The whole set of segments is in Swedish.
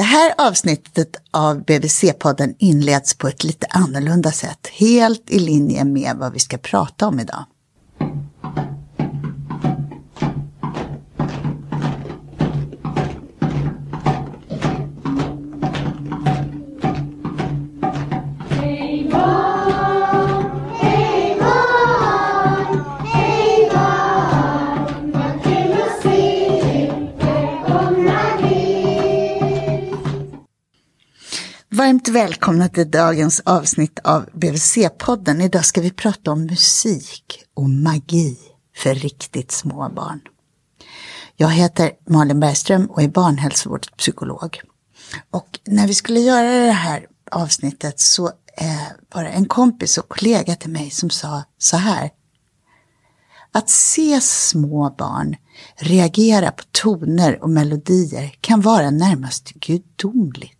Det här avsnittet av BVC-podden inleds på ett lite annorlunda sätt, helt i linje med vad vi ska prata om idag. Välkomna till dagens avsnitt av BVC-podden. Idag ska vi prata om musik och magi för riktigt små barn. Jag heter Malin Bergström och är barnhälsovårdspsykolog. Och när vi skulle göra det här avsnittet så eh, var det en kompis och kollega till mig som sa så här. Att se små barn reagera på toner och melodier kan vara närmast gudomligt.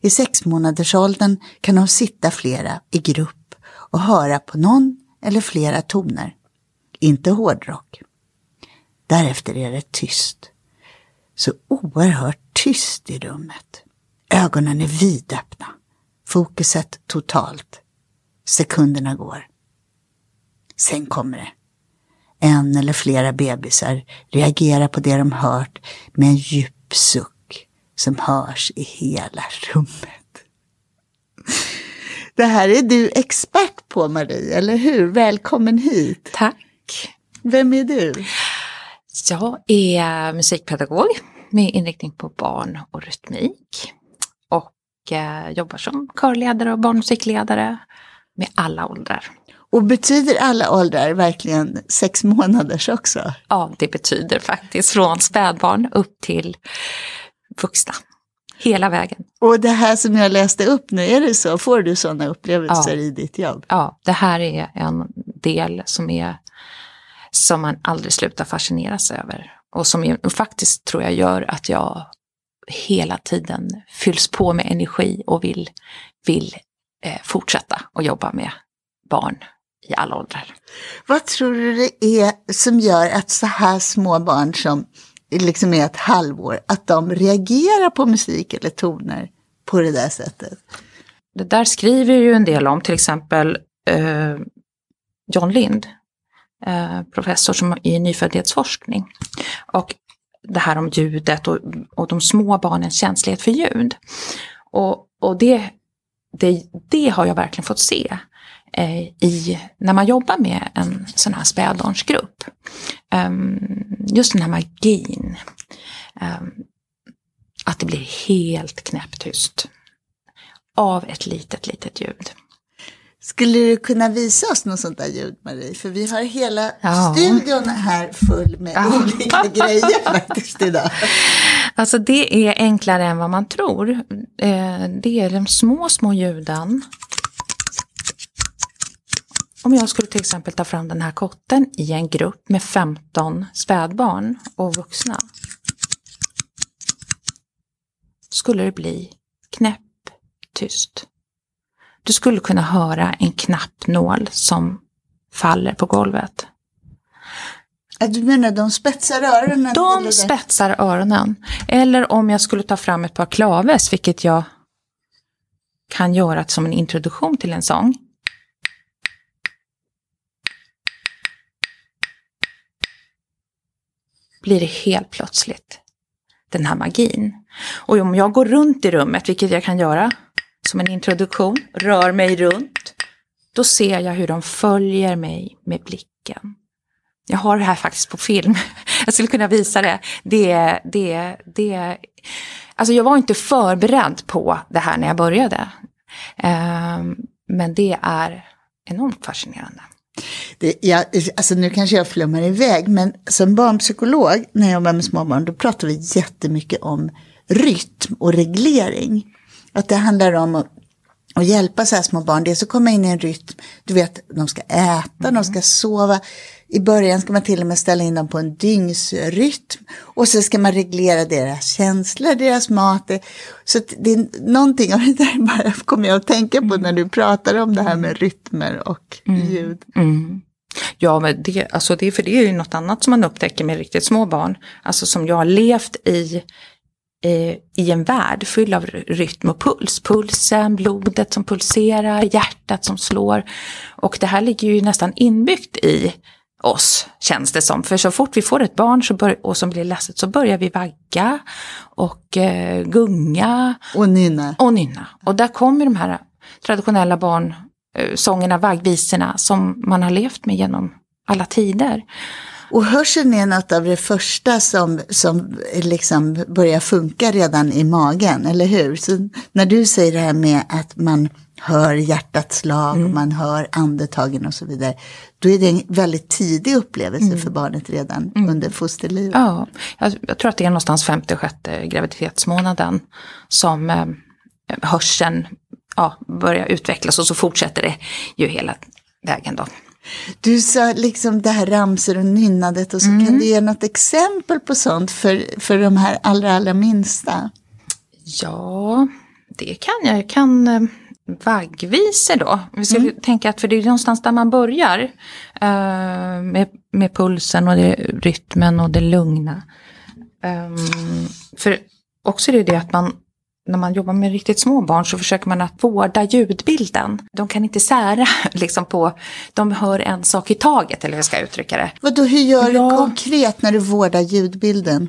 I sexmånadersåldern kan de sitta flera i grupp och höra på någon eller flera toner. Inte hårdrock. Därefter är det tyst. Så oerhört tyst i rummet. Ögonen är vidöppna. Fokuset totalt. Sekunderna går. Sen kommer det. En eller flera bebisar reagerar på det de hört med en djup suck som hörs i hela rummet. Det här är du expert på Marie, eller hur? Välkommen hit. Tack. Vem är du? Jag är musikpedagog med inriktning på barn och rytmik. Och eh, jobbar som körledare och barnmusikledare med alla åldrar. Och betyder alla åldrar verkligen sex månaders också? Ja, det betyder faktiskt från spädbarn upp till vuxna. Hela vägen. Och det här som jag läste upp nu, är det så? Får du sådana upplevelser ja. i ditt jobb? Ja, det här är en del som, är, som man aldrig slutar fascineras över. Och som är, faktiskt tror jag gör att jag hela tiden fylls på med energi och vill, vill eh, fortsätta att jobba med barn i alla åldrar. Vad tror du det är som gör att så här små barn som liksom är ett halvår, att de reagerar på musik eller toner på det där sättet. Det där skriver ju en del om, till exempel eh, John Lind, eh, professor som i nyföddhetsforskning. Och det här om ljudet och, och de små barnens känslighet för ljud. Och, och det, det, det har jag verkligen fått se i, när man jobbar med en sån här spädbarnsgrupp. Um, just den här magin. Um, att det blir helt knäpptyst. Av ett litet, litet ljud. Skulle du kunna visa oss något sånt där ljud, Marie? För vi har hela ja. studion här full med ja. olika grejer faktiskt idag. Alltså det är enklare än vad man tror. Eh, det är de små, små ljuden om jag skulle till exempel ta fram den här kotten i en grupp med 15 spädbarn och vuxna. Skulle det bli knäpptyst. Du skulle kunna höra en knappnål som faller på golvet. Du menar de spetsar öronen? De spetsar öronen. Eller om jag skulle ta fram ett par klaves, vilket jag kan göra som en introduktion till en sång. Blir det helt plötsligt den här magin. Och om jag går runt i rummet, vilket jag kan göra som en introduktion, rör mig runt, då ser jag hur de följer mig med blicken. Jag har det här faktiskt på film. Jag skulle kunna visa det. Det, det, det. Alltså jag var inte förberedd på det här när jag började. Ehm, men det är enormt fascinerande. Det, jag, alltså nu kanske jag flummar iväg, men som barnpsykolog när jag jobbar med småbarn, då pratar vi jättemycket om rytm och reglering. Att det handlar om att, att hjälpa så här små barn, dels att komma in i en rytm, du vet, de ska äta, mm. de ska sova. I början ska man till och med ställa in dem på en dygnsrytm. Och så ska man reglera deras känslor, deras mat. Så det är någonting av det där bara kommer jag att tänka på när du pratar om det här med rytmer och mm. ljud. Mm. Ja, men det, alltså det, för det är ju något annat som man upptäcker med riktigt små barn. Alltså som jag har levt i eh, i en värld full av rytm och puls. Pulsen, blodet som pulserar, hjärtat som slår. Och det här ligger ju nästan inbyggt i oss, känns det som. För så fort vi får ett barn så bör, och som blir ledset så börjar vi vagga och eh, gunga. Och nynna. Och nynna. Och där kommer de här traditionella barnsångerna, vaggvisorna, som man har levt med genom alla tider. Och hörseln är något av det första som, som liksom börjar funka redan i magen, eller hur? Så när du säger det här med att man hör hjärtats slag, mm. man hör andetagen och så vidare. Då är det en väldigt tidig upplevelse mm. för barnet redan mm. under fosterlivet. Ja, jag, jag, tror att det är någonstans femte, sjätte graviditetsmånaden som eh, hörseln ja, börjar utvecklas och så fortsätter det ju hela vägen då. Du sa liksom det här ramsor och nynnadet och så mm. kan du ge något exempel på sånt för, för de här allra, allra minsta? Ja, det kan jag. Jag kan eh, vaggvisor då. Vi ska mm. tänka att för det är någonstans där man börjar. Uh, med, med pulsen och det, rytmen och det lugna. Um, för också är det det att man när man jobbar med riktigt små barn så försöker man att vårda ljudbilden. De kan inte sära liksom på, de hör en sak i taget eller hur jag ska uttrycka det. Vadå, hur gör ja. du konkret när du vårdar ljudbilden?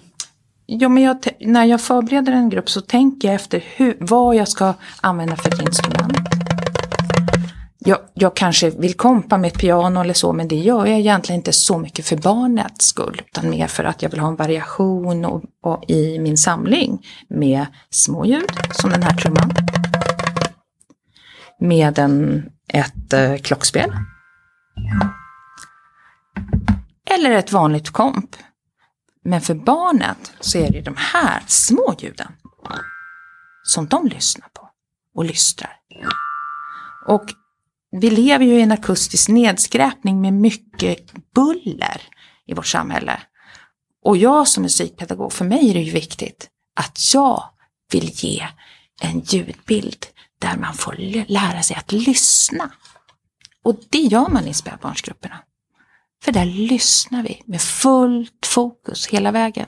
Jo, men jag, när jag förbereder en grupp så tänker jag efter hur, vad jag ska använda för ett instrument. Jag, jag, kanske vill kompa med ett piano eller så, men det gör jag egentligen inte så mycket för barnets skull, utan mer för att jag vill ha en variation och, och i min samling med små ljud, som den här trumman. Med en, ett eh, klockspel. Eller ett vanligt komp men för barnet så är det de här små ljuden som de lyssnar på och lystrar. Och vi lever ju i en akustisk nedskräpning med mycket buller i vårt samhälle. Och jag som musikpedagog, för mig är det ju viktigt att jag vill ge en ljudbild där man får lära sig att lyssna. Och det gör man i spädbarnsgrupperna. För där lyssnar vi med fullt fokus hela vägen.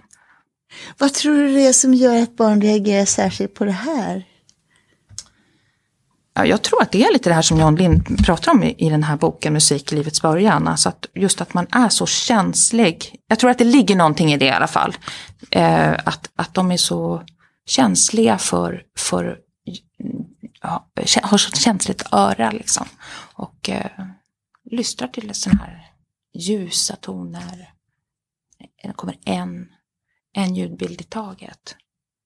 Vad tror du det är som gör att barn reagerar särskilt på det här? Ja, jag tror att det är lite det här som Jan Lind pratar om i, i den här boken Musik i livets början. Alltså att just att man är så känslig. Jag tror att det ligger någonting i det i alla fall. Eh, att, att de är så känsliga för, för ja, har så känsligt öra liksom. Och eh, lystrar till sån här ljusa toner. Det kommer en, en ljudbild i taget.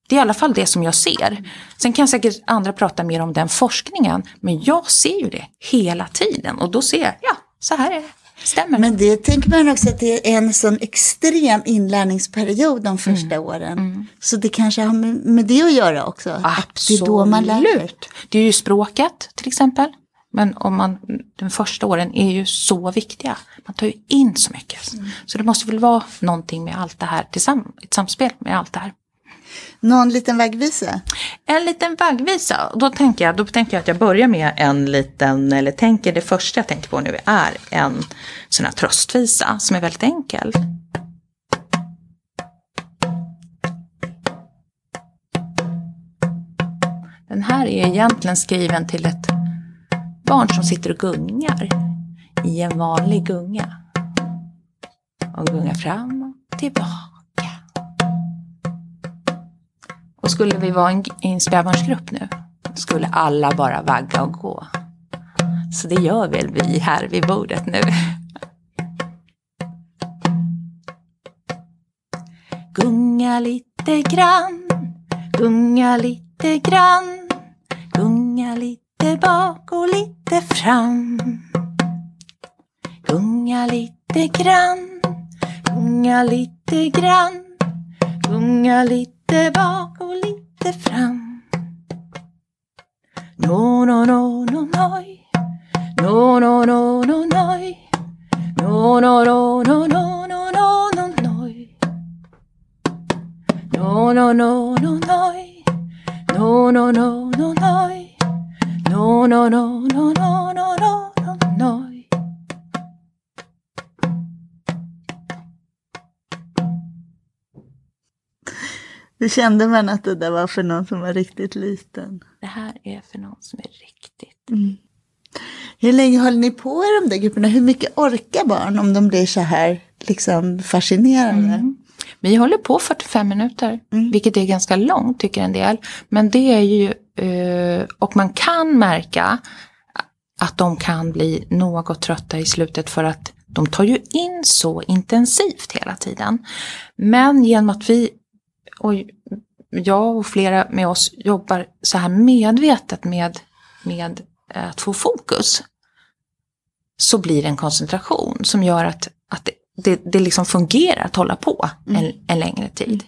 Det är i alla fall det som jag ser. Sen kan säkert andra prata mer om den forskningen, men jag ser ju det hela tiden och då ser jag, ja, så här är det. Stämmer. Men det tänker man också att det är en sån extrem inlärningsperiod de första mm. åren. Mm. Så det kanske har med, med, det att göra också. Absolut. det är då man lär sig. Det är ju språket till exempel. Men om man, de första åren är ju så viktiga. Man tar ju in så mycket. Mm. Så det måste väl vara någonting med allt det här, tillsammans, ett samspel med allt det här. Någon liten vaggvisa? En liten vaggvisa. Då tänker, jag, då tänker jag att jag börjar med en liten, eller tänker det första jag tänker på nu är en sån här tröstvisa som är väldigt enkel. Den här är egentligen skriven till ett barn som sitter och gungar i en vanlig gunga. Och gungar fram och tillbaka. Och skulle vi vara en, en spädbarnsgrupp nu, skulle alla bara vagga och gå. Så det gör väl vi här vid bordet nu. Gunga lite grann, gunga lite grann, gunga lite lite bak och lite fram. Gunga lite grann, gunga lite grann, gunga lite bak och lite fram. No, no, no, no, noj. No, no, no, no, noj. No, no, no, no, no, no, no, no, noj. No, no, no, no, noj. No, no, no, no, noj. No, no, no, no, no, no, no, no, no. Hur kände man att det där var för någon som var riktigt liten? Det här är för någon som är riktigt... Mm. Hur länge håller ni på i de där grupperna? Hur mycket orkar barn om de blir så här liksom fascinerade? Mm. Vi håller på 45 minuter, mm. vilket är ganska långt tycker en del. Men det är ju, och man kan märka att de kan bli något trötta i slutet för att de tar ju in så intensivt hela tiden. Men genom att vi, och jag och flera med oss jobbar så här medvetet med, med att få fokus, så blir det en koncentration som gör att, att det, det, liksom fungerar att hålla på mm. en, en längre tid.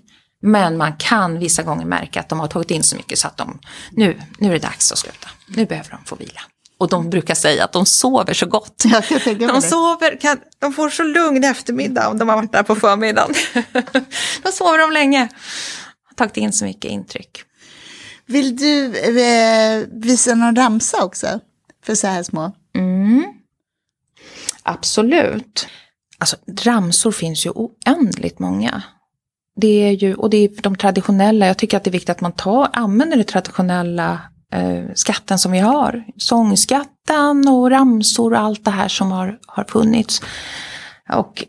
Men man kan vissa gånger märka att de har tagit in så mycket så att de, nu, nu är det dags att sluta. Nu behöver de få vila. Och de brukar säga att de sover så gott. de, sover, kan, de får så lugn eftermiddag om de har varit där på förmiddagen. Då sover de länge. Har tagit in så mycket intryck. Vill du eh, visa någon ramsa också? För så här små? Mm. Absolut. Alltså ramsor finns ju oändligt många. Det är ju, och det är de traditionella, jag tycker att det är viktigt att man tar, använder det traditionella eh, skatten som vi har. Sångskatten och ramsor och allt det här som har, har funnits. Och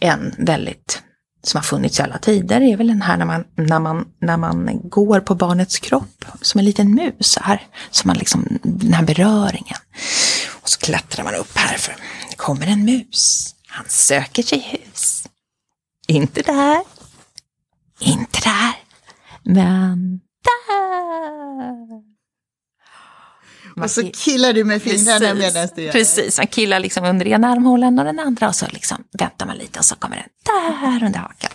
en väldigt, som har funnits i alla tider, är väl den här när man, när man, när man går på barnets kropp som en liten mus här. Så man liksom, den här beröringen. Och så klättrar man upp här för det kommer en mus. Han söker sig hus. Inte där. Inte där. Men där. och så killar du med fingrarna medan du gör. Precis, man killar liksom under ena armhålan och den andra och så liksom väntar man lite och så kommer den där under hakan.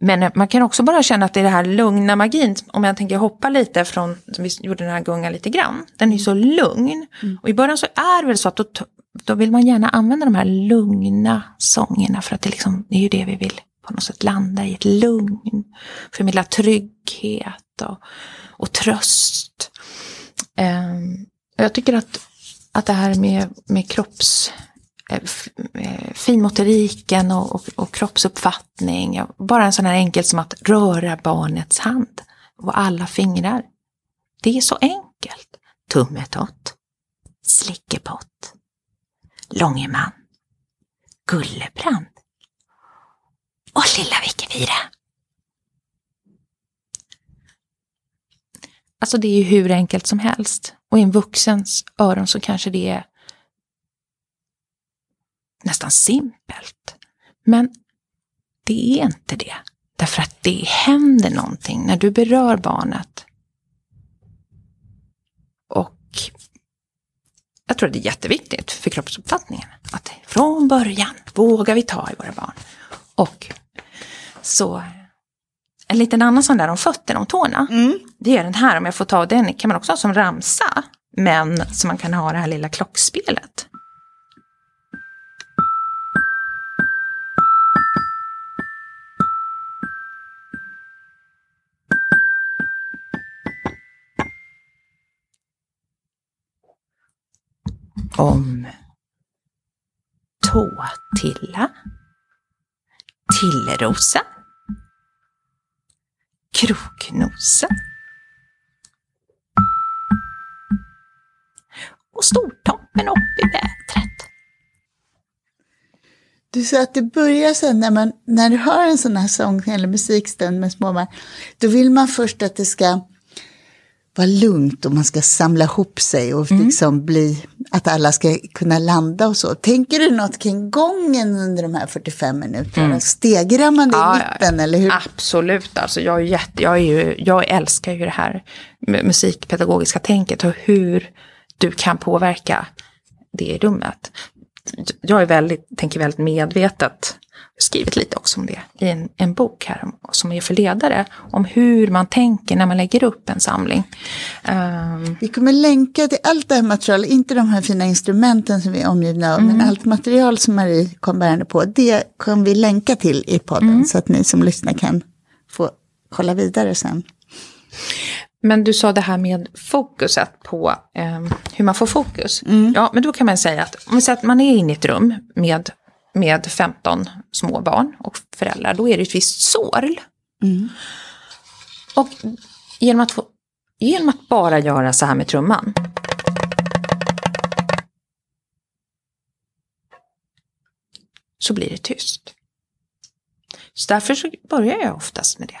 Men man kan också bara känna att det är det här lugna magin, om jag tänker hoppa lite från, som vi gjorde den här gungan lite grann, den är så lugn. Mm. Och i början så är det väl så att då, då vill man gärna använda de här lugna sångerna för att det, liksom, det är ju det vi vill på något sätt landa i, ett lugn, förmedla trygghet och, och tröst. Um, jag tycker att, att det här med, med kropps eh, eh, finmotoriken och, och, och, kroppsuppfattning. Bara en sån här enkel som att röra barnets hand och alla fingrar. Det är så enkelt. Tummetott, slickepott, Långeman, Gullebrand och Lilla Vickefira. Alltså det är ju hur enkelt som helst. Och i en vuxens öron så kanske det är nästan simpelt. Men det är inte det. Därför att det händer någonting när du berör barnet. Och jag tror det är jätteviktigt för kroppsuppfattningen. Att från början vågar vi ta i våra barn. Och så en liten annan sån där om fötterna, om tårna. Mm. Det är den här, om jag får ta den, kan man också ha som ramsa. Men så man kan ha det här lilla klockspelet. Om Tåtilla, Tillerosa, Kroknosa och Stortoppen upp i vädret. Du sa att det börjar sen när, man, när du hör en sån här sång eller musikstund med småbarn, då vill man först att det ska vara lugnt och man ska samla ihop sig och mm. liksom bli, att alla ska kunna landa och så. Tänker du något kring gången under de här 45 minuterna? Mm. Stegrar man det ja, i mitten eller hur? Absolut, alltså jag, är jätte, jag, är ju, jag älskar ju det här musikpedagogiska tänket och hur du kan påverka det i rummet. Jag är väldigt, tänker väldigt medvetet skrivit lite också om det i en, en bok här som är för ledare. Om hur man tänker när man lägger upp en samling. Um, vi kommer länka till allt det här materialet, inte de här fina instrumenten som vi är omgivna av, mm. men allt material som Marie kom bärande på, det kommer vi länka till i podden mm. så att ni som lyssnar kan få kolla vidare sen. Men du sa det här med fokuset på eh, hur man får fokus. Mm. Ja, men då kan man säga att om vi säger att man är inne i ett rum med med 15 små barn och föräldrar, då är det ett visst sorl Mm. Och genom att, få, genom att bara göra så här med trumman. Så blir det tyst. Så därför så börjar jag oftast med det.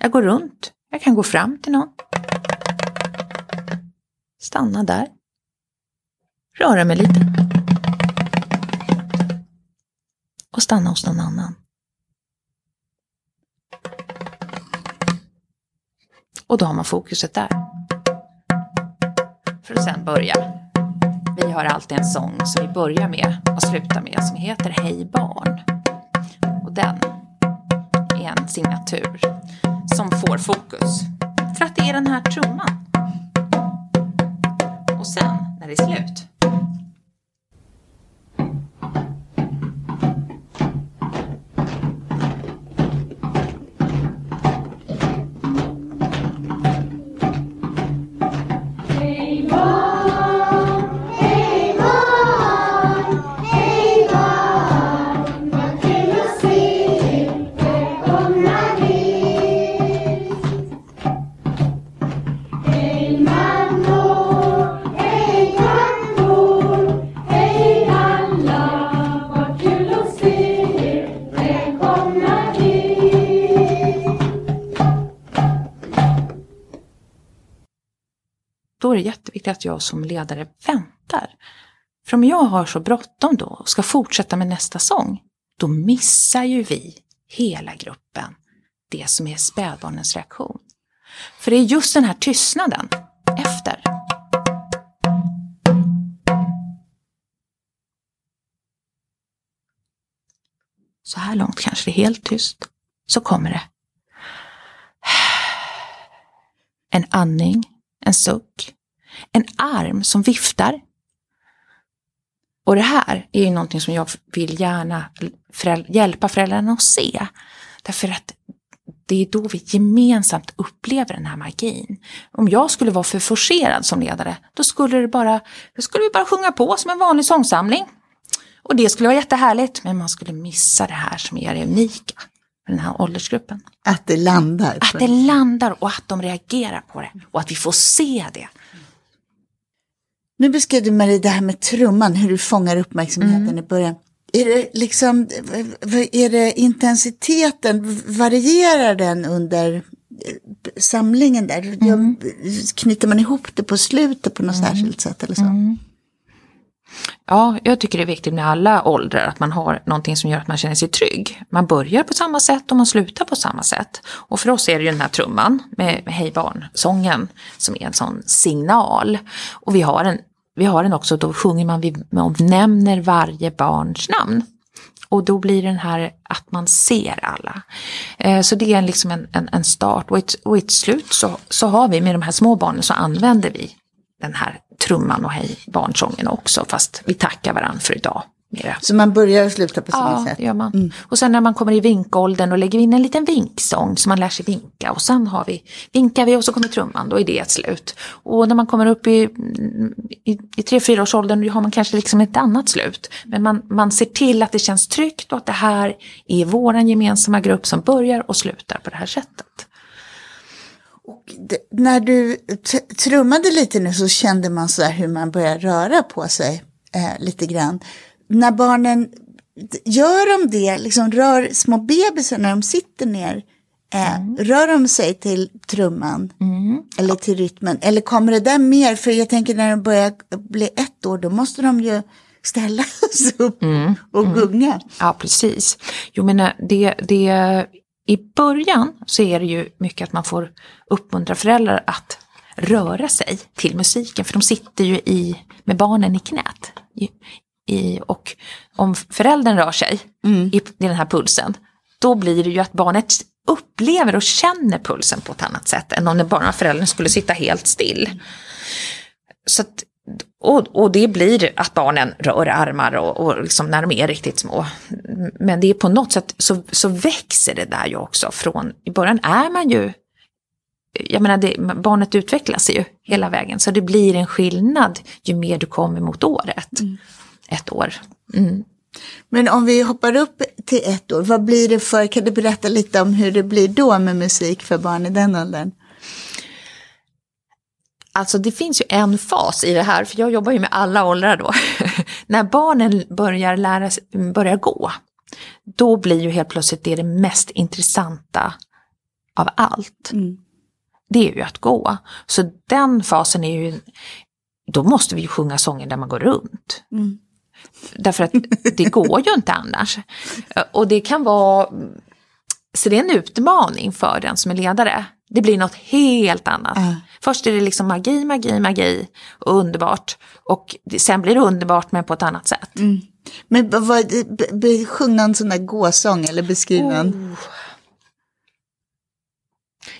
Jag går runt, jag kan gå fram till någon. Stanna där. Röra mig lite. Och stanna hos någon annan. Och då har man fokuset där. För att sen börja. Vi har alltid en sång som vi börjar med och slutar med som heter Hej barn. Och den är en signatur som får fokus. För att det är den här trumman. Och sen, när det är slut, tycker att jag som ledare väntar. För om jag har så bråttom då och ska fortsätta med nästa sång, då missar ju vi, hela gruppen, det som är spädbarnens reaktion. För det är just den här tystnaden efter. Så här långt kanske det är helt tyst. Så kommer det. En andning, en suck, en arm som viftar. Och det här är ju någonting som jag vill gärna föräld- hjälpa föräldrarna att se. Därför att det är då vi gemensamt upplever den här magin. Om jag skulle vara för forcerad som ledare, då skulle, det bara, då skulle vi bara sjunga på som en vanlig sångsamling. Och det skulle vara jättehärligt, men man skulle missa det här som är det unika med den här åldersgruppen. Att det landar. Att det landar och att de reagerar på det och att vi får se det. Nu beskrev du Marie det här med trumman, hur du fångar uppmärksamheten Mm. i början. Är det liksom, är det intensiteten, varierar den under eh, samlingen där? Mm. Knyter man ihop det på slutet på något särskilt sätt eller så? Mm. Ja, jag tycker det är viktigt med alla åldrar att man har någonting som gör att man känner sig trygg. Man börjar på samma sätt och man slutar på samma sätt. Och för oss är det ju den här trumman med med Hej barn-sången som är en sån signal. Och vi har en, vi har den också, då sjunger man, vi man nämner varje barns namn. Och då blir den här att man ser alla. Eh, så det är liksom en, en, en start och i ett, och ett slut så, så har vi med de här små barnen så använder vi den här trumman och hej barnsången också fast vi tackar varandra för idag. Det. Så man börjar och slutar på samma Ja, sätt? det gör man. Och sen när man kommer i vinkåldern och lägger in en liten vinksång så man lär sig vinka och sen har vi, vinkar vi och så kommer trumman, då är det ett slut. Och när man kommer upp i, i, i tre, fyra års åldern då har man kanske liksom ett annat slut. Men man, man ser till att det känns tryggt och att det här är våran gemensamma grupp som börjar och slutar på det här sättet. Och det, när du trummade lite nu så kände man så här hur man börjar röra på sig eh, lite grann. När barnen, gör de det, liksom rör små bebisar när de sitter ner, eh, rör de sig till trumman eller till rytmen? Eller kommer det där mer, för jag tänker när de börjar bli ett år då måste de ju ställa sig upp och gunga. Ja, precis. Jo, men eh, det, det, i början så är det ju mycket att man får uppmuntra föräldrar att röra sig till musiken, för de sitter ju i, med barnen i knät. I, och om föräldern rör sig i, i den här pulsen, då blir det ju att barnet upplever och känner pulsen på ett annat sätt än om den bara föräldern skulle sitta helt still. Så att, och, och det blir att barnen rör armar och, och liksom när de är riktigt små. Men det är på något sätt så, så växer det där ju också från, i början är man ju, jag menar det, barnet utvecklas ju hela vägen så det blir en skillnad ju mer du kommer mot året. Ett år. Mm. Men om vi hoppar upp till ett år, vad blir det för, kan du berätta lite om hur det blir då med musik för barn i den åldern? Alltså det finns ju en fas i det här, för jag jobbar ju med alla åldrar då. När barnen börjar lära börjar gå, då blir ju helt plötsligt det det mest intressanta av allt. Mm. Det är ju att gå. Så den fasen är ju, då måste vi ju sjunga sånger där man går runt. Mm. Därför att det går ju inte annars. Och det kan vara, så det är en utmaning för den som är ledare. Det blir något helt annat. Ja. Först är det liksom magi, magi, magi och underbart. Och sen blir det underbart men på ett annat sätt. Mm. Men vad, sjung någon sån där gåsång eller beskriv någon. Oh.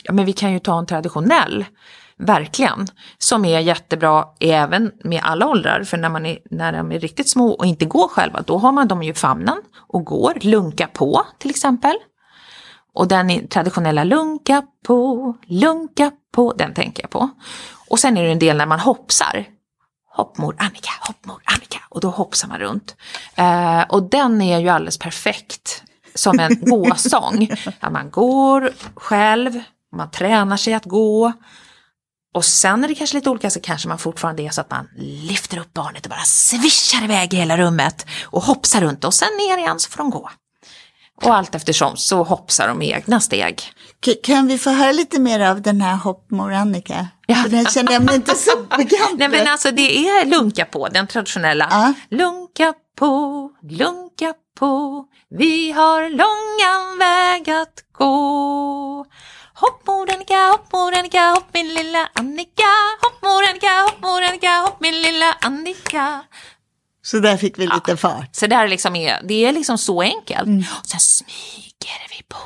Ja men vi kan ju ta en traditionell, verkligen, som är jättebra även med alla åldrar. För när, man är, när de är riktigt små och inte går själva, då har man dem ju i famnen och går, lunka på till exempel. Och den traditionella lunka på, lunka på, den tänker jag på. Och sen är det en del när man hoppsar. Hoppmor Annika, hoppmor Annika. Och då hoppsar man runt. Eh, och den är ju alldeles perfekt som en gåsång. Att man går själv, man tränar sig att gå. Och sen är det kanske lite olika så kanske man fortfarande är så att man lyfter upp barnet och bara svischar iväg i hela rummet och hoppsar runt och sen ner igen så får de gå. Och allt eftersom så hoppsar de i egna steg. Kan vi få höra lite mer av den här hoppmor Annika? Ja. För den känner jag mig inte så bekant Nej men alltså det är lunka på, den traditionella. Ja. Lunka på, lunka på, vi har långa väg att gå. Hoppmor Annika, hoppmor Annika, hopp min lilla Annika. Hoppmor Annika, hoppmor Annika, hopp min lilla Annika. Så där fick vi lite fart. Så där liksom är, det är liksom så enkelt. Och sen smyger vi på.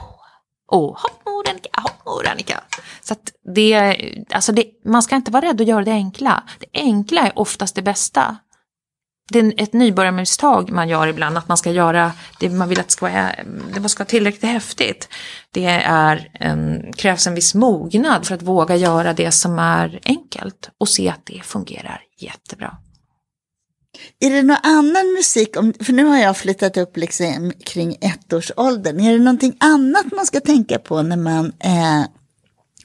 Och hoppmor Annika, hoppmor Annika. Så att det, alltså det, man ska inte vara rädd att göra det enkla. Det enkla är oftast det bästa. Det är ett nybörjarmisstag man gör ibland, att man ska göra det man vill att det ska vara, det ska vara tillräckligt häftigt. Det är en, krävs en viss mognad för att våga göra det som är enkelt och se att det fungerar jättebra. Är det någon annan musik, om, för nu har jag flyttat upp liksom kring ettårsåldern, är det någonting annat man ska tänka på när man eh,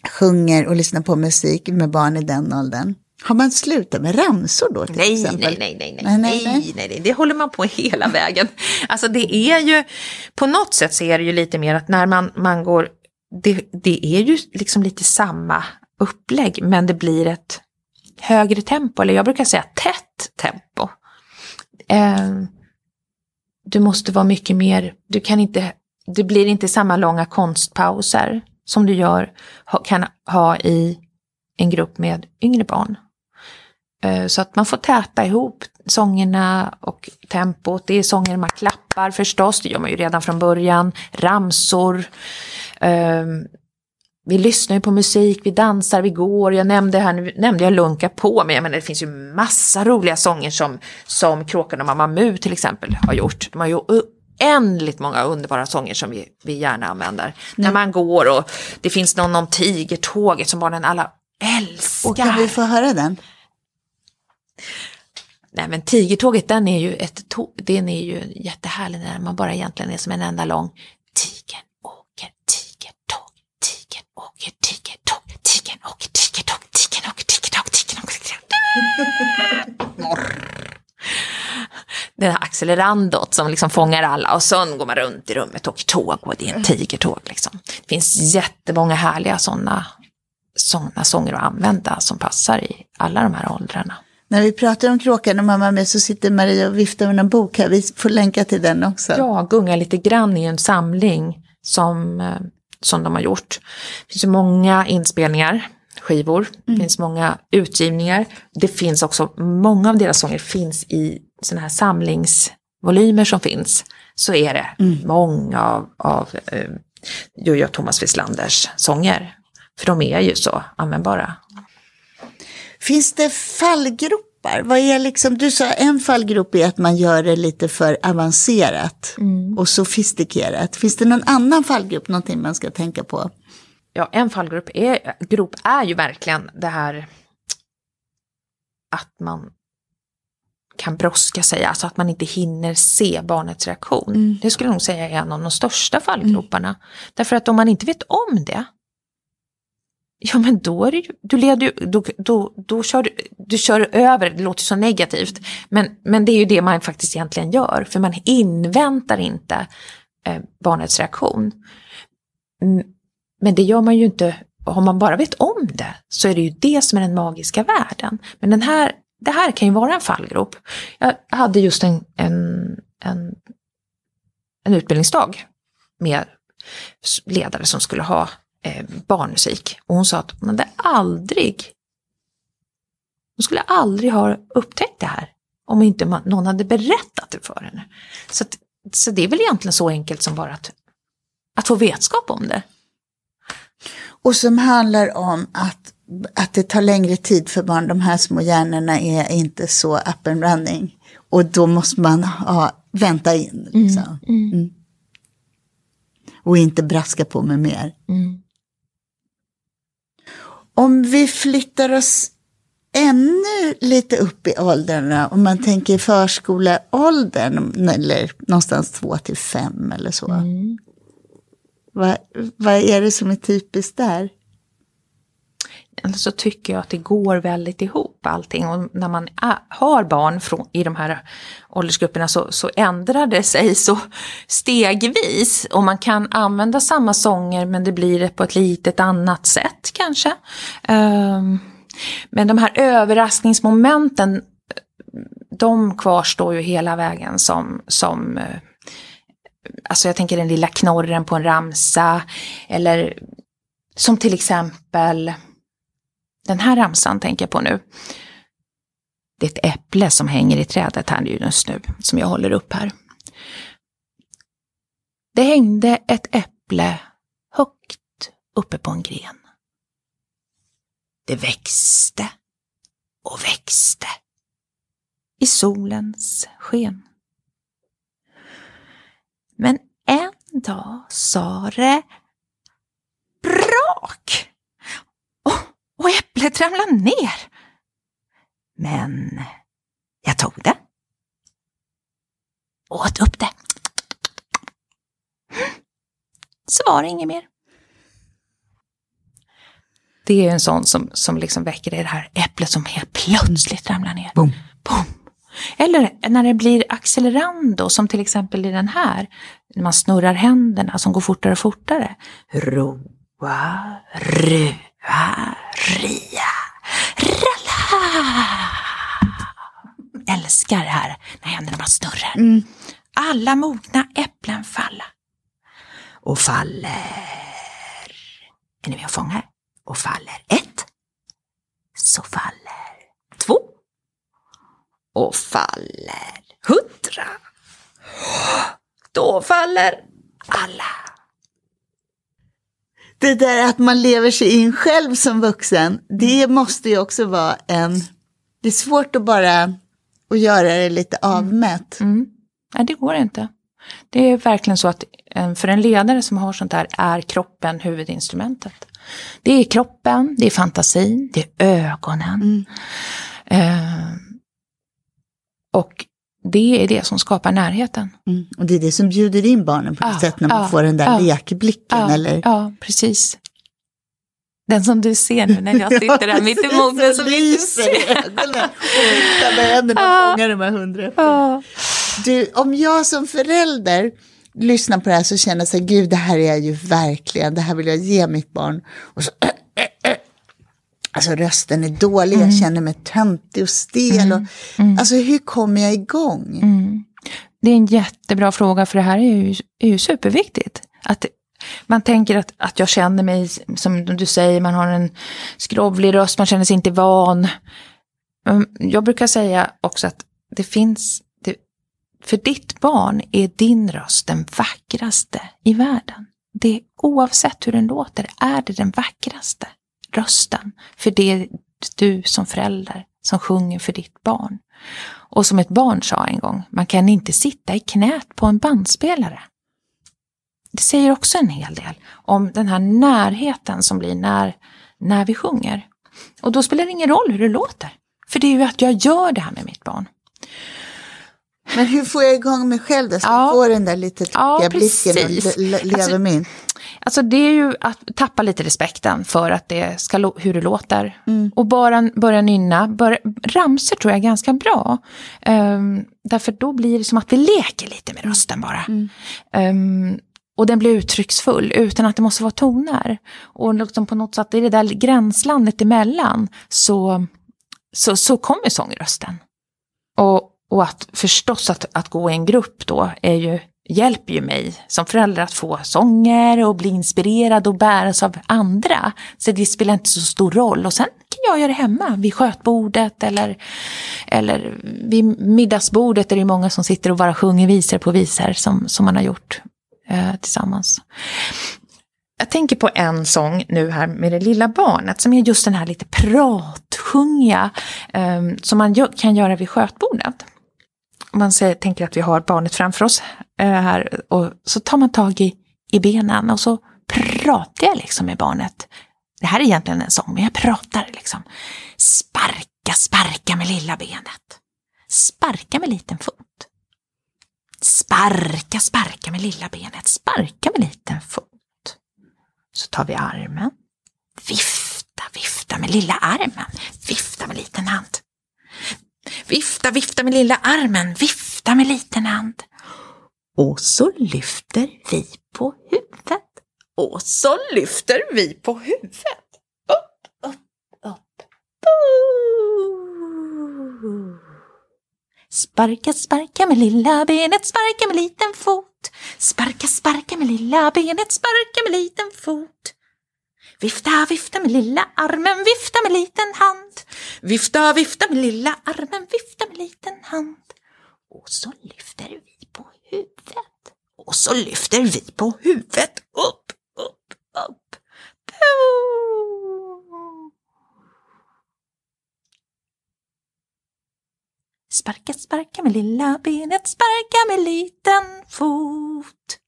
sjunger och lyssnar på musik med barn i den åldern? Har man slutat med ramsor då till Nej, exempel? nej, nej, nej, nej, Nej, nej, nej, nej, det håller man på hela vägen. Alltså det är ju, på något sätt så är det ju lite mer att när man, man går, det, det är ju liksom lite samma upplägg, men det blir ett högre tempo, eller jag brukar säga tätt tempo. Eh, du måste vara mycket mer, du kan inte, det blir inte samma långa konstpauser som du gör, kan ha i en grupp med yngre barn. Eh, Så att man får täta ihop sångerna och tempot. Det är sånger man klappar förstås, det gör man ju redan från början. Ramsor. Ehm, Vi lyssnar ju på musik, vi dansar, vi går. Jag nämnde här, nu nämnde jag Lunka på, men jag menar det finns ju massa roliga sånger som, som Kråkan och Mamma Mu till exempel har gjort. De har ju oändligt många underbara sånger som vi, vi gärna använder. När man går och det finns någon om Tigertåget som barnen alla älskar. Och kan vi få höra den? Nej men Tigertåget den är ju ett tåg, den är ju jättehärlig när man bara egentligen är som en enda lång Tigern åker tigertåg, tigern åker tigertåg, tigern åker tigertåg, tigern åker tigertåg, tigern åker tigertåg. Den här accelerandot som liksom fångar alla och sen går man runt i rummet och åker tåg och det är en tigertåg liksom. Det finns jättemånga härliga sådana såna sånger att använda som passar i alla de här åldrarna. När vi pratar om Kråkan och Mamma med så sitter Maria och viftar med en bok här. Vi får länka till den också. Ja, gunga lite grann i en samling som, eh, som de har gjort. Det finns många inspelningar, skivor, det finns många utgivningar. Det finns också, många av deras sånger finns i sådana här samlingsvolymer som finns. Så är det många av, av eh, Jojo Thomas Wislanders sånger. För de är ju så användbara. Finns det fallgropar? Vad är liksom, du sa en fallgrop är att man gör det lite för avancerat och sofistikerat. Finns det någon annan fallgrop, någonting man ska tänka på? Ja, en fallgrop är, grop är ju verkligen det här att man kan bråska sig, alltså att man inte hinner se barnets reaktion. Det skulle jag nog säga är en av de största fallgroparna. Därför att om man inte vet om det, ja men då är det ju, du leder ju, då, då, då kör du, du kör över, det låter så negativt, men, men det är ju det man faktiskt egentligen gör, för man inväntar inte eh, barnets reaktion. Men det gör man ju inte, om man bara vet om det, så är det ju det som är den magiska världen. Men den här, det här kan ju vara en fallgrop. Jag hade just en, en, en, en utbildningsdag med ledare som skulle ha eh, barnmusik. Och hon sa att hon hade aldrig, hon skulle aldrig ha upptäckt det här om inte man, någon hade berättat det för henne. Så, att, så det är väl egentligen så enkelt som bara att, att få vetskap om det. Och som handlar om att, att det tar längre tid för barn. De här små hjärnorna är inte så up and running. Och då måste man ha, vänta in. Liksom. Mm. Och inte braska på med mer. Mm. Om vi flyttar oss ännu lite upp i åldrarna, om man tänker förskoleåldern, eller någonstans två till fem eller så. Mm. Vad, vad är det som är typiskt där? Eller så tycker jag att det går väldigt ihop allting. Och när man har barn från, i de här åldersgrupperna så, så ändrar det sig så stegvis. Och man kan använda samma sånger men det blir det på ett litet annat sätt kanske. Um, men de här överraskningsmomenten, de kvarstår ju hela vägen som, som eh, Alltså jag tänker den lilla knorren på en ramsa. Eller som till exempel den här ramsan tänker jag på nu. Det är ett äpple som hänger i trädet här just nu, som jag håller upp här. Det hängde ett äpple högt uppe på en gren. Det växte och växte i solens sken. Men en dag sa det brak och, äpplet ramlade ner. Men jag tog det. Åt upp det. Så var det inget mer. Det är en sån som, som liksom väcker det här äpplet som helt plötsligt ramlar ner. Boom. Boom. Eller när det blir accelerando, som till exempel i den här, när man snurrar händerna som går fortare och fortare. Roa, rua, ria, ralla. Älskar det här när händerna bara snurrar. Mm. Alla mogna äpplen falla. Och faller. Är ni med och fångar? Och faller ett. Så faller två. Och faller hundra. Då faller alla. Det där att man lever sig in själv som vuxen, det måste ju också vara en... Det är svårt att bara att göra det lite avmätt. Mm. Nej, det går inte. Det är verkligen så att eh, för en ledare som har sånt här är kroppen huvudinstrumentet. Det är kroppen, det är fantasin, det är ögonen. Eh, och det är det som skapar närheten. Mm. Och det är det som bjuder in barnen på något Ja, sätt när man ja, får den där ja. lekblicken. Ja, eller? ja, precis. Den som du ser nu när jag sitter här mitt emot mig som lyser i ögonen och viftar med händerna och fångar de här hundra. Du, om jag som förälder lyssnar på det här så känner jag så här, gud det här är ju verkligen, det här vill jag ge mitt barn. Och så, alltså rösten är dålig, Mm. jag känner mig töntig och stel. Och, Alltså hur kommer jag igång? Mm. Det är en jättebra fråga för det här är ju, är ju superviktigt. Att man tänker att, att jag känner mig, som du säger, man har en skrovlig röst, man känner sig inte van. Mm, Jag brukar säga också att det finns, det, för ditt barn är din röst den vackraste i världen. Det, oavsett hur den låter är det den vackraste rösten. För det är du som förälder som sjunger för ditt barn. Och som ett barn sa en gång, man kan inte sitta i knät på en bandspelare. Det säger också en hel del om den här närheten som blir när, när vi sjunger. Och då spelar det ingen roll hur det låter. För det är ju att jag gör det här med mitt barn. Men hur får jag igång mig själv då? Så Ja. jag får den där lite Ja, tråkiga blicken och le- lever Alltså- mig in. Alltså det är ju att tappa lite respekten för att det ska, hur det låter. Mm. Och bara börja nynna. Bör, ramser tror jag är ganska bra. Um, därför då blir det som att vi leker lite med rösten bara. Mm. Ehm, och den blir uttrycksfull utan att det måste vara toner. Och liksom på något sätt i det där gränslandet emellan så, så, så kommer sångrösten. Och, och att förstås att, att gå i en grupp då är ju, hjälper ju mig som förälder att få sånger och bli inspirerad och bäras av andra. Så det spelar inte så stor roll. Och sen kan jag göra det hemma vid skötbordet eller, eller vid middagsbordet är det många som sitter och bara sjunger visor på visor som, som man har gjort eh, tillsammans. Jag tänker på en sång nu här med det lilla barnet som är just den här lite pratsjungiga eh, som man kan göra vid skötbordet. Om man säger, tänker att vi har barnet framför oss eh, här och så tar man tag i, i benen och så pratar jag liksom med barnet. Det här är egentligen en sång, men jag pratar liksom. Sparka, sparka med lilla benet. Sparka med liten fot. Sparka, sparka med lilla benet. Sparka med liten fot. Så tar vi armen. Vifta, vifta med lilla armen. Vifta med liten hand. Vifta, vifta med lilla armen. Vifta med liten hand. Och så lyfter vi på huvudet. Och så lyfter vi på huvudet. Upp, upp, upp. Boo. Sparka, sparka med lilla benet, sparka med liten fot. Sparka, sparka med lilla benet, sparka med liten fot. Vifta, vifta med lilla armen, vifta med liten hand. Vifta, vifta med lilla armen, vifta med liten hand. Och så lyfter vi på huvudet. Och så lyfter vi på huvudet upp, upp, upp. Boo. Sparka, sparka med lilla benet, sparka med liten fot.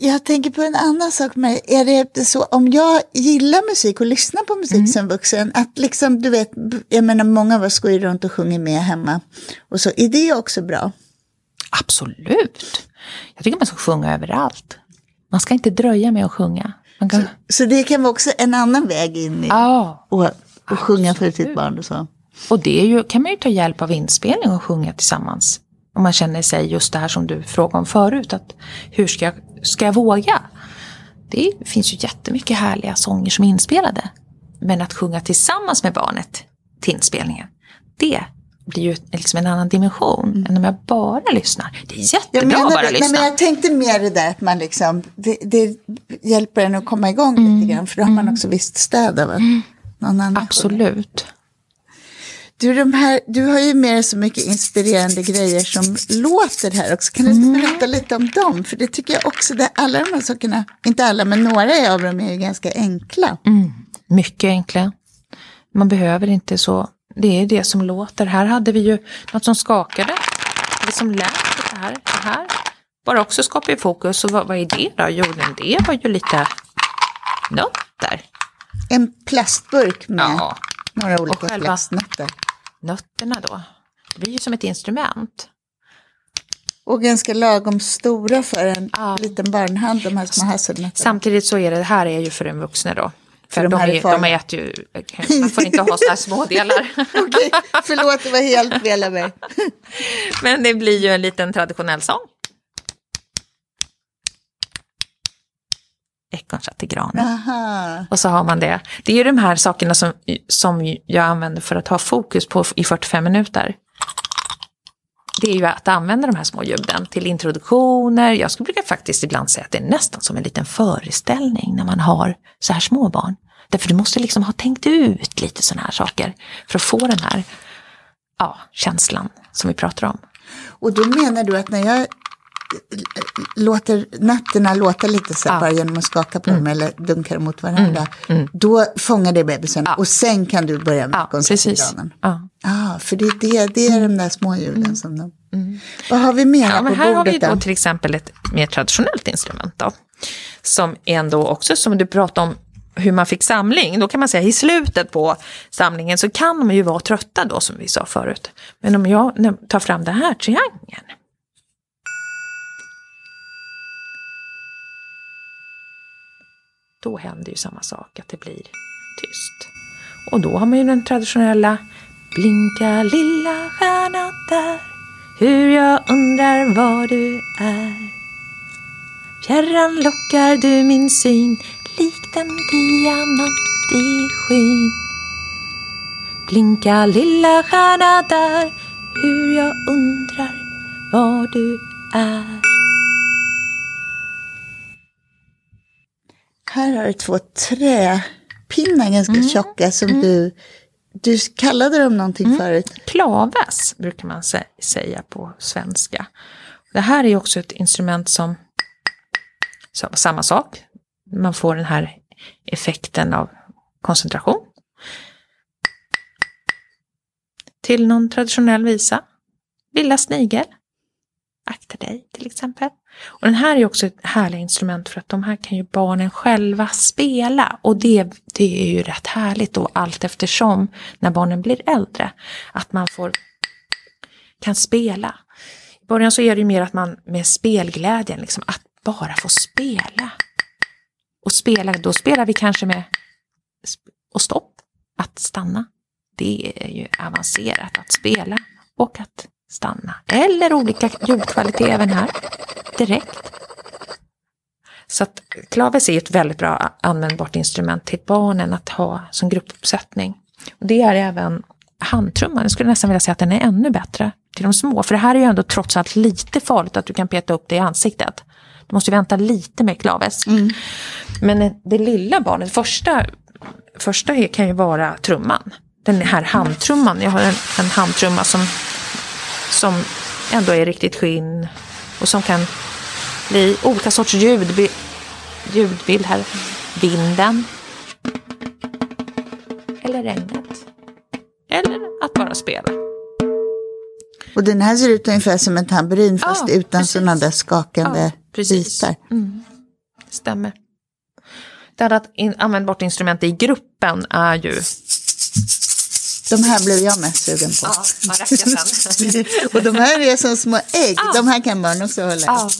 Jag tänker på en annan sak med, är det så om jag gillar musik och lyssnar på musik Mm. som vuxen, att liksom du vet, jag menar många av oss går ju runt och sjunger med hemma, och så är det också bra. Absolut. Jag tycker man ska sjunga överallt. Man ska inte dröja med att sjunga. Kan... Så det kan vara också en annan väg in i Ja, och, och sjunga för sitt barn och så. och det ju, kan man ju ta hjälp av inspelning och sjunga tillsammans. Om man känner sig just det här som du frågade om förut, att hur ska jag, ska jag våga? Det finns ju jättemycket härliga sånger som är inspelade. Men att sjunga tillsammans med barnet till inspelningen, det blir ju liksom en annan dimension än om jag bara lyssnar. Det är jättebra menar att bara lyssna. men jag tänkte mer det där att man liksom, det, det hjälper en att komma igång Mm. lite grann, för då har man också visst stöd av att någon annan. Absolut. Du, de här, du har ju med dig så mycket inspirerande grejer som låter här också. Kan du inte berätta lite om dem? För det tycker jag också, det, alla de här sakerna, inte alla, men några av dem är ju ganska enkla. Mm, mycket enkla. Man behöver inte så. Det är det som låter. Här hade vi ju något som skakade. Det som lät det här. Det här. Bara också skapar ju fokus. Och vad, vad är det då? Jo, det var ju lite nötter. En plastburk med Ja, några olika själva- slags nötter. Nötterna då. Det blir ju som ett instrument. Och ganska lagom stora för en Ja. liten barnhand, de här små hasselnötterna. Samtidigt så är det, det här är ju för en vuxna då. För, För de de, är är, de äter ju, man får inte ha så här små delar. Okej, förlåt, det var helt fel av mig. Men det blir ju en liten traditionell sång. Ekorn i granen. Aha. Och så har man det. Det är ju de här sakerna som, som jag använder för att ha fokus på i 45 minuter. Det är ju att använda de här små ljuden till introduktioner. Jag skulle brukar faktiskt ibland säga att det är nästan som en liten föreställning när man har så här små barn. Därför du måste liksom ha tänkt ut lite sådana här saker för att få den här ja, känslan som vi pratar om. Och då menar du att när jag låter nötterna låta lite så bara genom att skaka på dem eller dunka dem mot varandra, då fångar det bebisen och sen kan du börja med Ja, konceptgranen. precis. Ja. Ja, för det är, det, det är de där små ljuden som de... Vad har vi mer Ja, på men här har vi bordet då då? till exempel ett mer traditionellt instrument då. Som ändå också, som du pratade om hur man fick samling, då kan man säga i slutet på samlingen så kan de ju vara trötta då som vi sa förut. Men om jag tar fram den här triangeln. Då händer ju samma sak, att det blir tyst. Och då har man ju den traditionella Blinka lilla stjärna där Hur jag undrar var du är Fjärran lockar du min syn likt en diamant i skyn. Blinka lilla stjärna där, hur jag undrar var du är. Här har du två träpinnar ganska tjocka som du, du kallade dem någonting förut. Klaves brukar man sä- säga på svenska. Det här är också ett instrument som, så, samma sak, man får den här effekten av koncentration. Till någon traditionell visa. Lilla snigel. Akta dig till exempel. Och den här är också ett härligt instrument för att de här kan ju barnen själva spela. Och det, det är ju rätt härligt då allt eftersom när barnen blir äldre. Att man får, kan spela. I början så är det ju mer att man med spelglädjen, liksom, att bara få spela. Och spela, då spelar vi kanske med och stopp, att stanna. Det är ju avancerat att spela och att stanna. Eller olika ljudkvalitet även här, direkt. Så att klaves är ett väldigt bra användbart instrument till barnen att ha som gruppuppsättning. Och det är även handtrumman, jag skulle nästan vilja säga att den är ännu bättre till de små. För det här är ju ändå trots allt lite farligt att du kan peta upp det i ansiktet. Du måste vänta lite med klaves. Men det lilla barnet, första, första kan ju vara trumman. Den här handtrumman, jag har en, en handtrumma som, som ändå är riktigt skinn och som kan bli olika sorts ljud, ljudbild här. Vinden. Eller regnet. Eller att bara spela. Och den här ser ut ungefär som en tamburin fast Ja, utan sådana där skakande Ja, precis. bitar. Stämmer. Ett annat in, användbart instrument i gruppen är ju De här blev jag mest sugen på. ja. Och de här är som små ägg. Ja. De här kan barn också hålla i. Ja.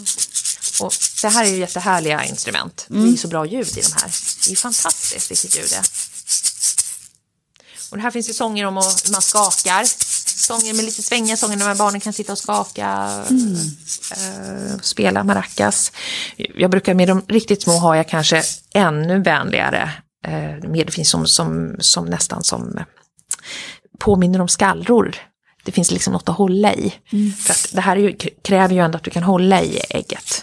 Och det här är ju jättehärliga instrument. Det är så bra ljud i de här. Det är fantastiskt vilket ljud det är. Och det här finns ju sånger om att man skakar. Sånger med lite svängiga sånger när barnen kan sitta och skaka. eh, spela maracas. Jag brukar med de riktigt små har jag kanske ännu vänligare. Med, det finns som, som, som nästan som eh, påminner om skallror. Det finns liksom något att hålla i. För att det här är ju, kräver ju ändå att du kan hålla i ägget.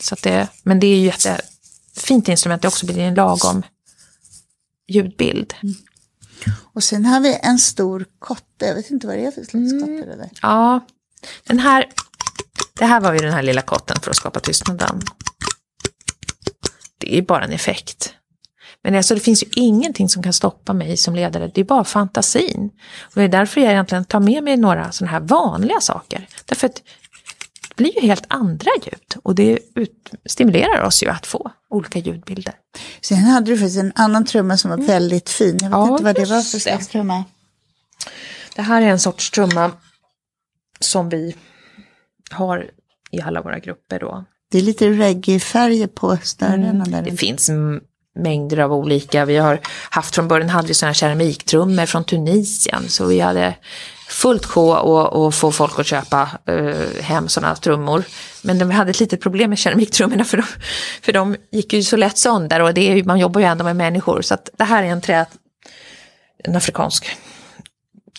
Så att det, men det är ju jättefint instrument, det också blir en lagom ljudbild. Och sen har vi en stor kotte. Jag vet inte vad det är för slags Mm. kotte det där. Ja, den här, det här var ju den här lilla kotten för att skapa tystnaden. Det är bara en effekt. Men alltså det finns ju ingenting som kan stoppa mig som ledare, det är bara fantasin. Och det är därför jag egentligen tar med mig några sådana här vanliga saker. Därför att det blir ju helt andra ljud och det ut, stimulerar oss ju att få olika ljudbilder. Sen hade du faktiskt en annan trumma som var väldigt fin. Jag vet Ja, inte vad det var för det. slags trumma. Det här är en sorts trumma som vi har i alla våra grupper då. Det är lite reggae-färger på störena där. Det finns mängder av olika. Vi har haft från början hade vi sådana keramiktrummor från Tunisien. Så vi hade fullt sjå att få folk att köpa eh, hem sådana trummor. Men de hade ett litet problem med keramiktrummorna för de, för de gick ju så lätt sönder och det är, man jobbar ju ändå med människor. Så att det här är en trä, en afrikansk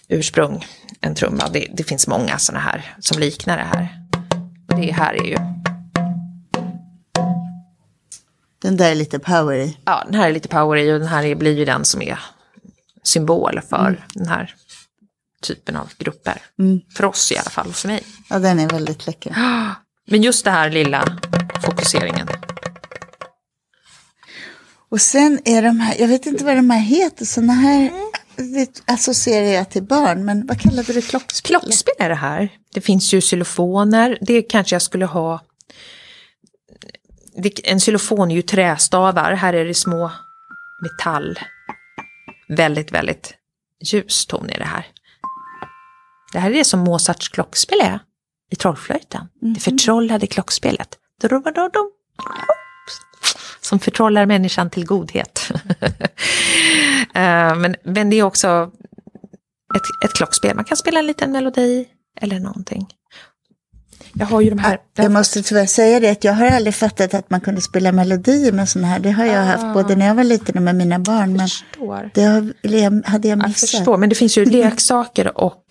ursprung, en trumma. Det, det finns många sådana här som liknar det här. Och det här är ju den där är lite power i. ja, den här är lite power i och den här är- blir ju den som är symbol för den här typen av grupper. För oss i alla fall, och för mig. Ja, den är väldigt läcker. Men just det här lilla fokuseringen. Och sen är de här, jag vet inte vad de här heter, sådana här det associerar jag till barn, men vad kallade du klockspel? Klockspel är det här. Det finns ju xylofoner. Det kanske jag skulle ha en xylofon är ju trästavar, här är det små metall. Väldigt, väldigt ljus ton i det här. Det här är det som Mozarts klockspel är i Trollflöjten. Det förtrollade klockspelet. Som förtrollar människan till godhet. Eh, men, men det är också ett, ett klockspel. Man kan spela en liten melodi eller någonting. Jag har ju de här... Jag måste tyvärr säga det att jag har aldrig fattat att man kunde spela melodier med sådana här. Det har jag haft både när jag var liten och med mina barn. Men förstår. det jag- hade jag Jag missat. förstår, men det finns ju leksaker och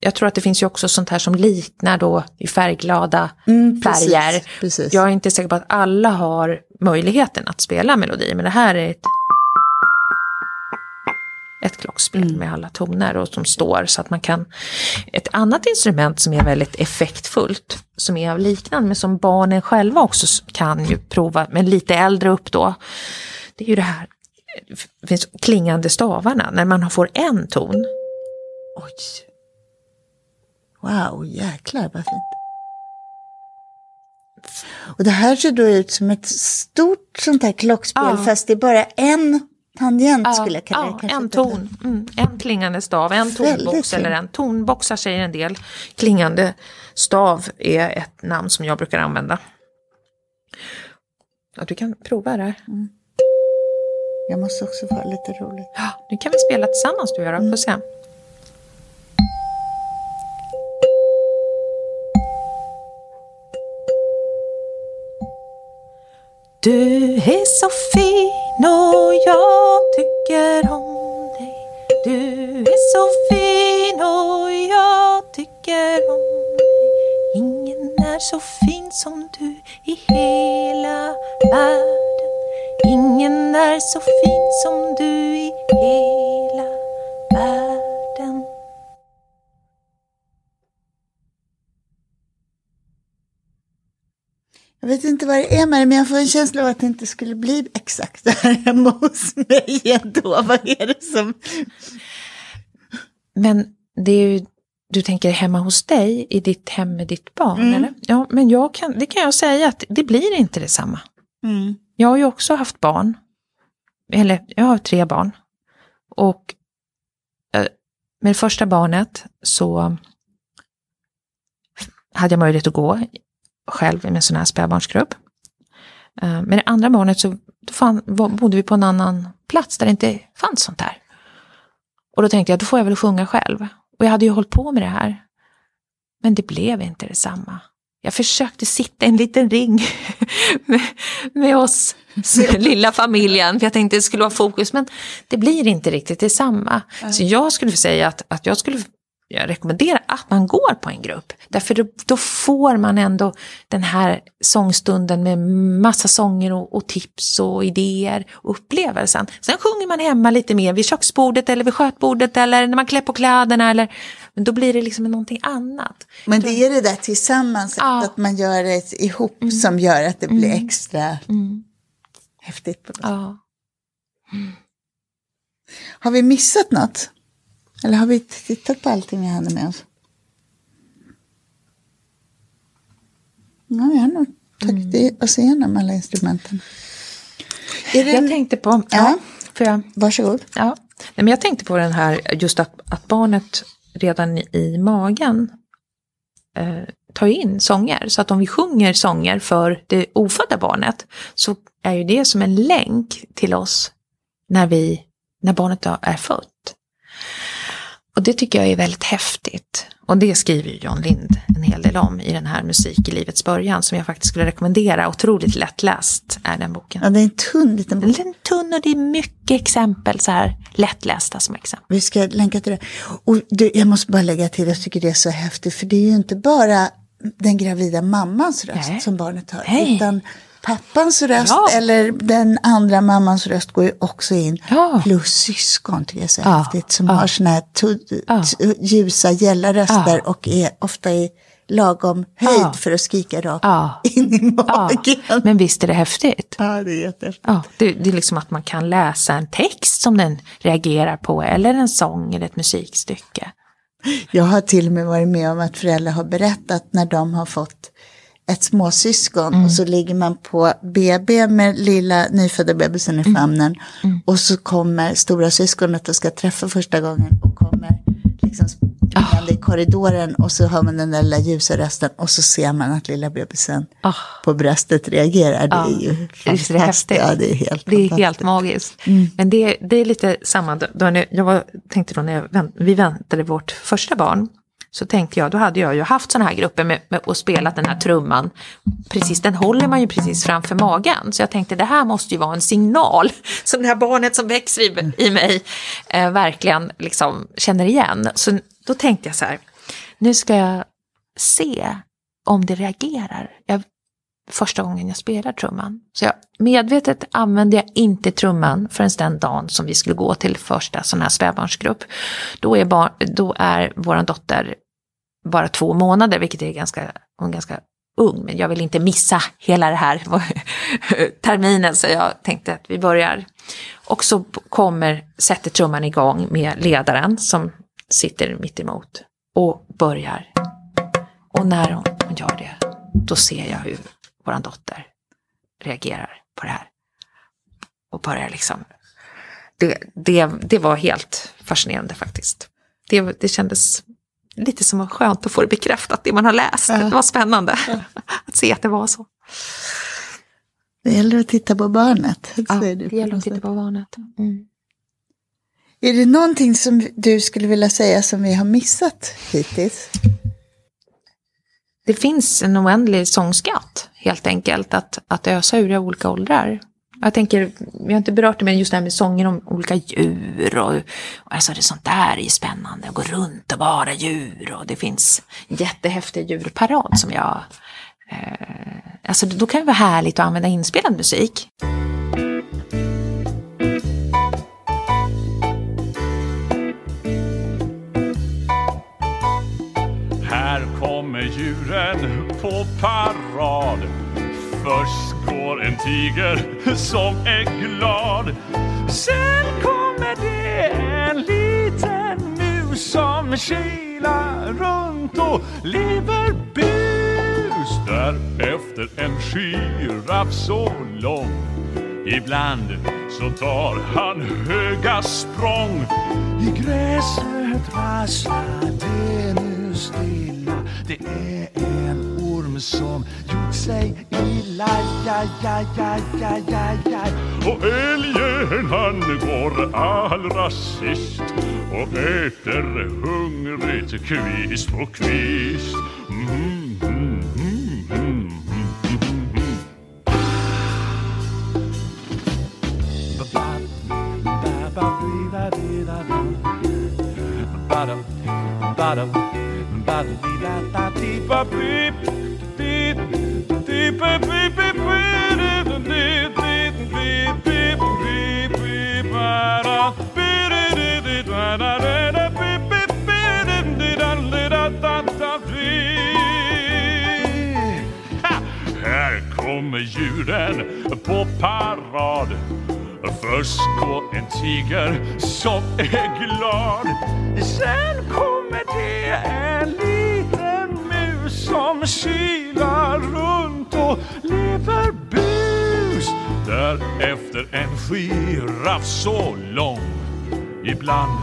jag tror att det finns ju också sånt här som liknar då i färgglada Mm, precis, färger. precis. Jag är inte säker på att alla har möjligheten att spela melodi, men det här är ett, ett klockspel Mm. med alla toner och som står så att man kan... Ett annat instrument som är väldigt effektfullt, som är av liknande, men som barnen själva också kan ju prova, men lite äldre upp då, det är ju det här, det finns klingande stavarna, när man får en ton. Oj. Wow, jäklar vad fint. Och det här ser då ut som ett stort sånt här klockspel Ja. fast det är bara en tangent skulle jag kalla det. ja, en ton, mm, en klingande stav, en tonbox eller en tonboxar säger en del. Klingande stav är ett namn som jag brukar använda. Ja, du kan prova det här. Jag måste också få ha lite roligt. Ja, nu kan vi spela tillsammans du och jag då, får se. Du är så fin Nå, jag tycker om dig. Du är så fin och jag tycker om dig. Ingen är så fin som du i hela världen. Ingen är så fin som du i hela världen. Jag vet inte vad det är med det, men jag får en känsla av att det inte skulle bli exakt det här hemma hos mig ändå. Vad är det som... Men det är ju, du tänker hemma hos dig, i ditt hem med ditt barn, Mm. eller? Ja, men jag kan, det kan jag säga att det blir inte detsamma. Mm. Jag har ju också haft barn. Eller jag har tre barn. Och eh, med det första barnet så hade jag möjlighet att gå själv med en sån här spädbarnsgrupp. Eh, Med det andra barnet så fann, bodde vi på en annan plats där det inte fanns sånt här. Och då tänkte jag, då får jag väl sjunga själv. Och jag hade ju hållit på med det här. Men det blev inte detsamma. Jag försökte sitta i en liten ring med, med oss, lilla familjen, för jag tänkte det skulle vara fokus, men det blir inte riktigt detsamma. Så jag skulle säga att, att jag skulle jag rekommenderar att man går på en grupp. Därför då, då får man ändå den här sångstunden med massa sånger och, och tips och idéer och upplevelsen. Sen sjunger man hemma lite mer vid köksbordet eller vid skötbordet eller när man klär på kläderna. Eller, men då blir det liksom någonting annat. Men det är det där tillsammans, Ja. att man gör det ihop som gör att det blir extra häftigt. På något. Ja. Har vi missat något? Eller har vi tittat på allting vi hade med oss? Ja, vi har nog tagit i- oss igenom alla instrumenten. Det Jag tänkte på, ja, får jag Varsågod. Ja, Nej, men jag tänkte på den här, just att, att barnet redan i magen eh, tar in sånger. Så att om vi sjunger sånger för det ofödda barnet så är ju det som en länk till oss när, vi, när barnet är fött. Och det tycker jag är väldigt häftigt. Och det skriver ju John Lind en hel del om i den här Musik i livets början som jag faktiskt skulle rekommendera. Otroligt lättläst är den boken. Ja, det är en tunn liten bok. Den tunn och det är mycket exempel, så här lättlästa som exempel. Vi ska länka till det. Och du, jag måste bara lägga till, jag tycker det är så häftigt, för det är ju inte bara den gravida mammans röst Nej. som barnet hör, Nej. utan pappans röst Ja. eller den andra mammans röst går ju också in. Ja. Plus syskon tycker jag är så Ja. häftigt, som Ja. har såna här ljusa, gälla röster och är ofta i lagom höjd för att skrika rakt in i magen. men visst är det häftigt? Ja, det är jättehäftigt. Ja, det, det är liksom att man kan läsa en text som den reagerar på eller en sång eller ett musikstycke. Jag har till och med varit med om att föräldrar har berättat när de har fått ett småsyskon och så ligger man på BB med lilla nyfödda bebisen i famnen. Och så kommer stora syskonet och ska träffa första gången och kommer liksom springande i korridoren och så hör man den där lilla ljusa rösten och så ser man att lilla bebisen Ah. på bröstet reagerar. Det Ja, är ju Visst är det fantastiskt. häftigt? Ja, det är helt Det är fantastiskt. helt magiskt. Men det, det är lite samma, då, jag var, tänkte då när jag vänt, vi väntade vårt första barn, så tänkte jag, då hade jag ju haft sådana här grupper med, med, och spelat den här trumman. Precis, den håller man ju precis framför magen. Så jag tänkte, det här måste ju vara en signal som det här barnet som växer i, i mig eh, verkligen liksom känner igen. Så då tänkte jag så här, nu ska jag se om det reagerar. Jag, första gången jag spelar trumman. Så jag medvetet använde jag inte trumman förrän den dagen som vi skulle gå till första sån här spädbarnsgrupp. Då är, bar, då är vår dotter bara två månader, vilket är ganska, hon är ganska ung, men jag vill inte missa hela det här terminen, så jag tänkte att vi börjar. Och så kommer, sätter trumman igång med ledaren som sitter mitt emot och börjar. Och när hon hon gör det, då ser jag hur vår dotter reagerar på det här. Och börjar liksom... Det, det, det var helt fascinerande faktiskt. Det, det kändes lite som att skönt att få det bekräftat, det man har läst. Ja. Det var spännande att se att det var så. Det gäller att titta på barnet. Ja, det på gäller att titta på barnet. Mm. Är det någonting som du skulle vilja säga som vi har missat hittills? Det finns en oändlig sångskatt, helt enkelt, att, att ösa ur i olika åldrar. Jag tänker, vi har inte berört det, men just det här med sånger om olika djur och, och alltså det sånt där är ju spännande, att gå runt och vara djur och det finns jättehäftig djurparad som jag... Eh, alltså då kan det vara härligt att använda inspelad musik. Med djuren på parad. Först går en tiger som är glad. Sen kommer det en liten mus som kilar runt och lever bus. Därefter en giraff så lång. Ibland så tar han höga språng. I gräset rasslar det nu stilla Det är en orm som gjort sig illa ja, ja, ja, ja, ja, ja. Och älgen han går allra sist Och äter hungrigt kvist på kvist mm, mm, mm, mm, mm, mm. Här kommer djuren på parad. Först går en tiger som är glad. Sen kommer det är en liten mus som kilar runt och lever bus. Därefter en giraff så lång. Ibland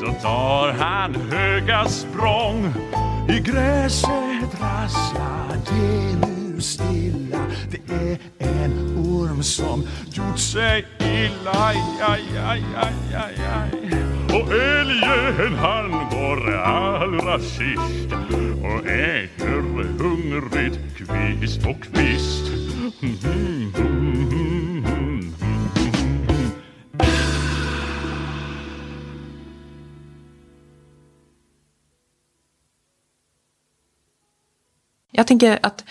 så tar han höga språng. I gräset rasslar det nu stilla. Det är en orm som gjort sig illa. Aj, aj, aj, aj, aj, aj. Och älgen han går allra sist Och äter hungrigt kvist och kvist Jag tänker att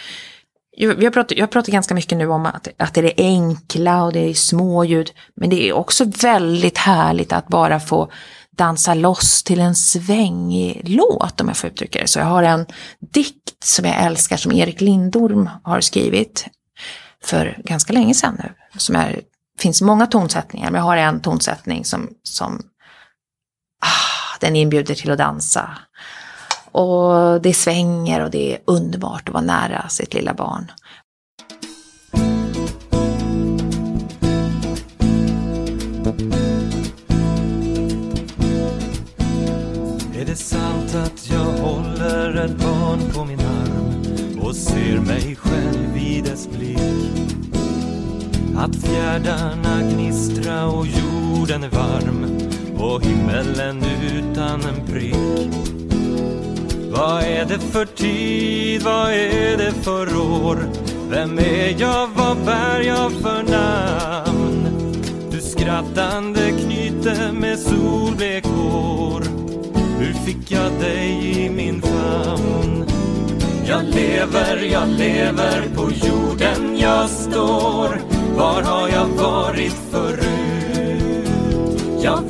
vi har pratat, jag har pratat ganska mycket nu om att, att det är det enkla och det är små ljud. Men det är också väldigt härligt att bara få dansa loss till en svängig låt om jag får uttrycka det så. Jag har en dikt som jag älskar som Erik Lindorm har skrivit för ganska länge sedan nu. Som är, finns många tonsättningar men jag har en tonsättning som, som ah, den inbjuder till att dansa. Och det svänger och det är underbart att vara nära sitt lilla barn. Ser mig själv i dess blick? Att fjärdarna gnistra och jorden är varm och himmelen utan en prick. Vad är det för tid, vad är det för år? Vem är jag, vad bär jag för namn? Du skrattande knyte med solblek hår Hur fick jag dig i min famn? Jag lever, jag lever, på jorden jag står Var har jag varit förut? Jag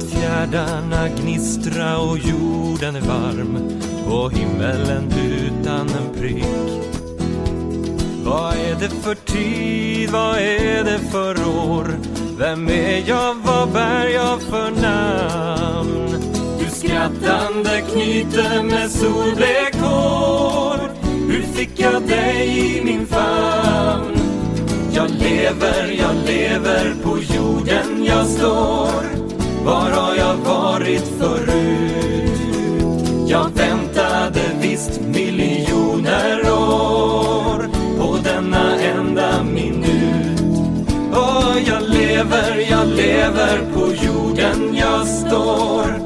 Att fjärdarna gnistra och jorden är varm och himmelen utan en prick. Vad är det för tid, vad är det för år? Vem är jag, vad bär jag för namn? Du skrattande knyter med solblek hår Hur fick jag dig i min famn? Jag lever, jag lever, på jorden jag står var har jag varit förut? Jag väntade visst miljoner år På denna enda minut Åh, jag lever, jag lever, på jorden jag står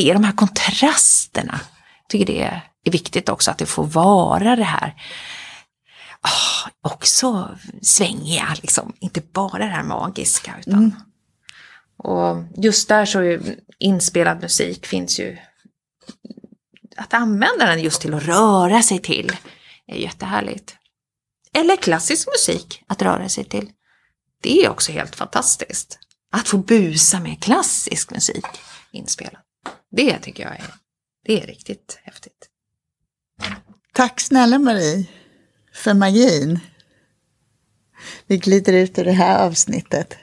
det är de här kontrasterna. Jag tycker det är viktigt också att det får vara det här ah, också svängiga, liksom. inte bara det här magiska. Utan, Och just där så är inspelad musik finns ju att använda den just till att röra sig till är jättehärligt. Eller klassisk musik att röra sig till. Det är också helt fantastiskt. Att få busa med klassisk musik inspelad. Det tycker jag är, det är riktigt häftigt. Tack snälla Marie för magin. Vi glider ut ur det här avsnittet.